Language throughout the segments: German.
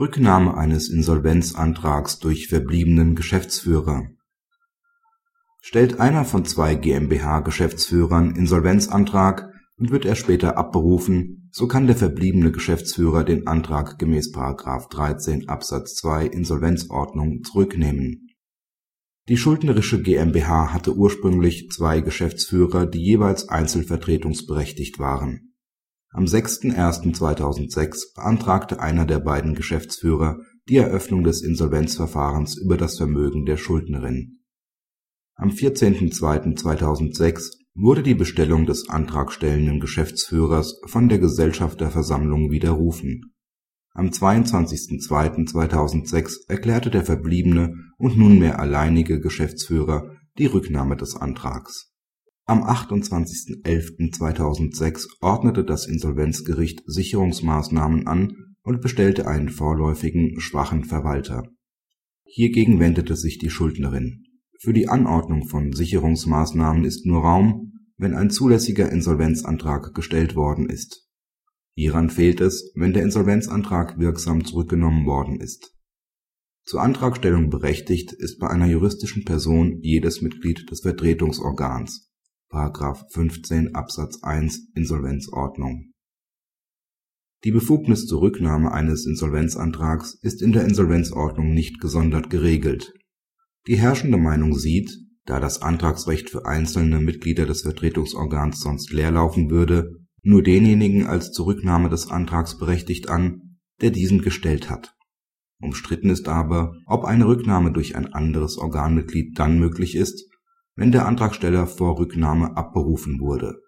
Rücknahme eines Insolvenzantrags durch verbliebenen Geschäftsführer Stellt einer von zwei GmbH-Geschäftsführern Insolvenzantrag und wird er später abberufen, so kann der verbliebene Geschäftsführer den Antrag gemäß § 13 Absatz 2 Insolvenzordnung zurücknehmen. Die schuldnerische GmbH hatte ursprünglich zwei Geschäftsführer, die jeweils einzelvertretungsberechtigt waren am 6.01.2006 beantragte einer der beiden Geschäftsführer die Eröffnung des Insolvenzverfahrens über das Vermögen der Schuldnerin. Am 14.02.2006 wurde die Bestellung des antragstellenden Geschäftsführers von der Gesellschafterversammlung widerrufen. Am 22.02.2006 erklärte der verbliebene und nunmehr alleinige Geschäftsführer die Rücknahme des Antrags am 28.11.2006 ordnete das Insolvenzgericht Sicherungsmaßnahmen an und bestellte einen vorläufigen schwachen Verwalter. Hiergegen wendete sich die Schuldnerin. Für die Anordnung von Sicherungsmaßnahmen ist nur Raum, wenn ein zulässiger Insolvenzantrag gestellt worden ist. Hieran fehlt es, wenn der Insolvenzantrag wirksam zurückgenommen worden ist. Zur Antragstellung berechtigt ist bei einer juristischen Person jedes Mitglied des Vertretungsorgans 15 Absatz 1 Insolvenzordnung. Die Befugnis zur Rücknahme eines Insolvenzantrags ist in der Insolvenzordnung nicht gesondert geregelt. Die herrschende Meinung sieht, da das Antragsrecht für einzelne Mitglieder des Vertretungsorgans sonst leerlaufen würde, nur denjenigen als zur Rücknahme des Antrags berechtigt an, der diesen gestellt hat. Umstritten ist aber, ob eine Rücknahme durch ein anderes Organmitglied dann möglich ist wenn der Antragsteller vor Rücknahme abberufen wurde.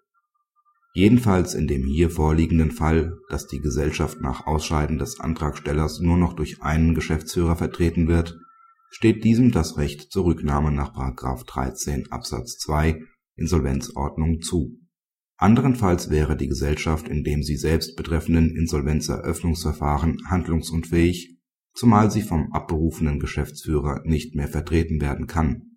Jedenfalls in dem hier vorliegenden Fall, dass die Gesellschaft nach Ausscheiden des Antragstellers nur noch durch einen Geschäftsführer vertreten wird, steht diesem das Recht zur Rücknahme nach § 13 Absatz 2 Insolvenzordnung zu. Anderenfalls wäre die Gesellschaft in dem sie selbst betreffenden Insolvenzeröffnungsverfahren handlungsunfähig, zumal sie vom abberufenen Geschäftsführer nicht mehr vertreten werden kann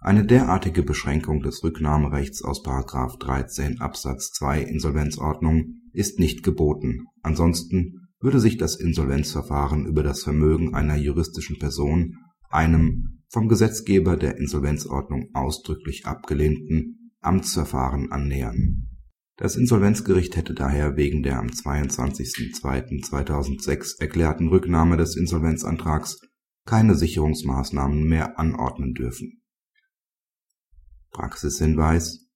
eine derartige Beschränkung des Rücknahmerechts aus § 13 Absatz 2 Insolvenzordnung ist nicht geboten, ansonsten würde sich das Insolvenzverfahren über das Vermögen einer juristischen Person einem vom Gesetzgeber der Insolvenzordnung ausdrücklich abgelehnten Amtsverfahren annähern. Das Insolvenzgericht hätte daher wegen der am 22.02.2006 erklärten Rücknahme des Insolvenzantrags keine Sicherungsmaßnahmen mehr anordnen dürfen Praxishinweis.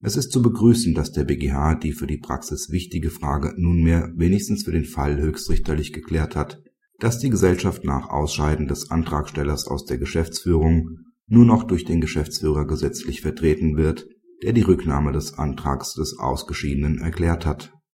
Es ist zu begrüßen, dass der BGH die für die Praxis wichtige Frage nunmehr wenigstens für den Fall höchstrichterlich geklärt hat, dass die Gesellschaft nach Ausscheiden des Antragstellers aus der Geschäftsführung nur noch durch den Geschäftsführer gesetzlich vertreten wird, der die Rücknahme des Antrags des Ausgeschiedenen erklärt hat